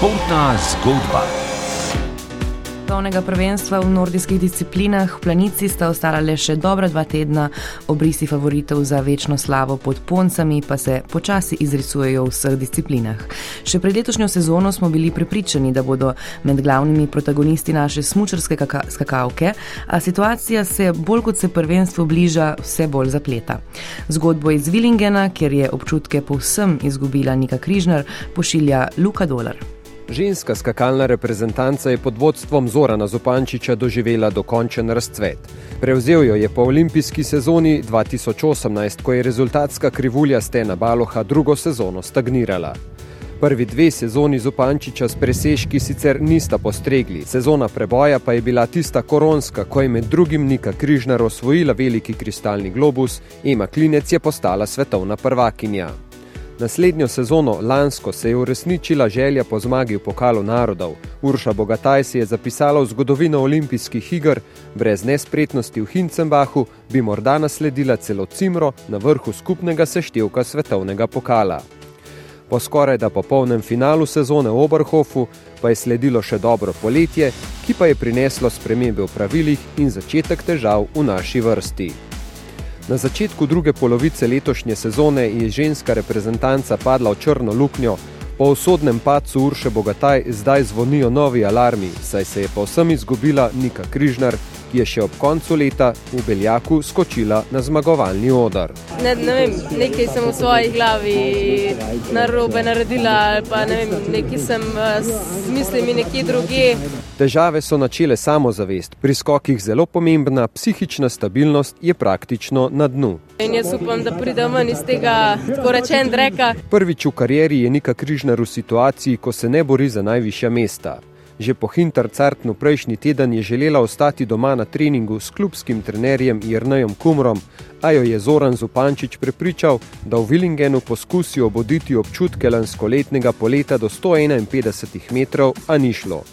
Športna zgodba. Svetovnega prvenstva v nordijskih disciplinah v planici sta ostala le še dobra dva tedna, obrisi favoritov za večno slavo pod poncami pa se počasi izrisujejo v vseh disciplinah. Še pred letošnjo sezono smo bili prepričani, da bodo med glavnimi protagonisti naše smučarske kaka skakavke, a situacija se bolj kot se prvenstvo bliža, vse bolj zapleta. Zgodbo iz Willingena, kjer je občutke povsem izgubila Nika Križnar, pošilja Luka Dolar. Ženska skakalna reprezentanca je pod vodstvom Zorana Zupančiča doživela dokončen razcvet. Prevzel jo je po olimpijski sezoni 2018, ko je rezultatska krivulja Stena Baloha drugo sezono stagnirala. Prvi dve sezoni Zupančiča s presežki sicer nista postregli, sezona preboja pa je bila tista koronska, ko je med drugim Nika Križnar osvojila veliki kristalni globus, Ema Klinec je postala svetovna prvakinja. Naslednjo sezono, lansko, se je uresničila želja po zmagi v pokalu narodov. Urša Bogataj si je zapisala v zgodovino olimpijskih iger, brez nespretnosti v Hincenbahu bi morda nasledila celo Cimro na vrhu skupnega seštevka svetovnega pokala. Po skoraj da popolnem finalu sezone v Oberhofu pa je sledilo še dobro poletje, ki pa je prineslo spremembe v pravilih in začetek težav v naši vrsti. Na začetku druge polovice letošnje sezone je ženska reprezentanca padla v črno luknjo, po usodnem padcu Urše Bogataj zdaj zvonijo novi alarmi, saj se je povsem izgubila Nika Križnar, ki je še ob koncu leta v Beljaku skočila na zmagovalni odar. Ne, ne vem, nekaj sem v svoji glavi narobe naredila, pa ne vem, nekaj sem s mislimi nekje druge. Težave so načele samozavest, pri skokih zelo pomembna psihična stabilnost je praktično na dnu. In jaz upam, da pridem ven iz tega, tako rečen, reka. Prvič v karieri je Nika Križnar v situaciji, ko se ne bori za najvišja mesta. Že po Hintercartnu prejšnji teden je želela ostati doma na treningu s klubskim trenerjem Jrnejem Kumrom, a jo je Zoran Zupančič prepričal, da v Willingenu poskusi oboditi občutke lanskoletnega poleta do 151 metrov, a ni šlo.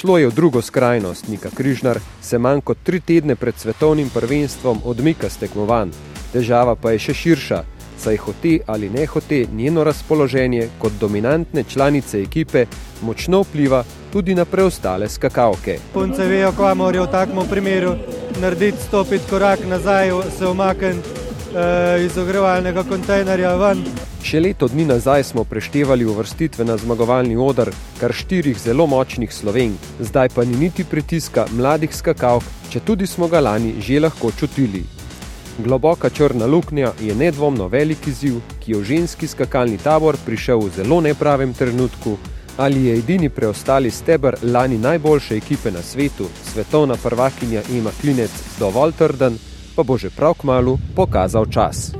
Šlo je v drugo skrajnost, Nika Križnar se manj kot tri tedne pred svetovnim prvenstvom odmika s tekmovanj. Težava pa je še širša, saj hote ali ne hote njeno razpoloženje kot dominantne članice ekipe močno vpliva tudi na preostale skakavke. Punce vejo, kva morajo v takem primeru narediti, stopiti korak nazaj, se omakniti eh, iz ogrevalnega kontejnerja ven. Še leto dni nazaj smo preštevali uvrstitve na zmagovalni odr kar štirih zelo močnih slovenk, zdaj pa ni niti pritiska mladih skakavk, če tudi smo ga lani že lahko čutili. Globoka črna luknja je nedvomno velik izziv, ki je v ženski skakalni tabor prišel v zelo nepravem trenutku, ali je edini preostali stebr lani najboljše ekipe na svetu, svetovna prvakinja Ema Klinec, dovolj trden, pa bo že prav kmalu pokazal čas.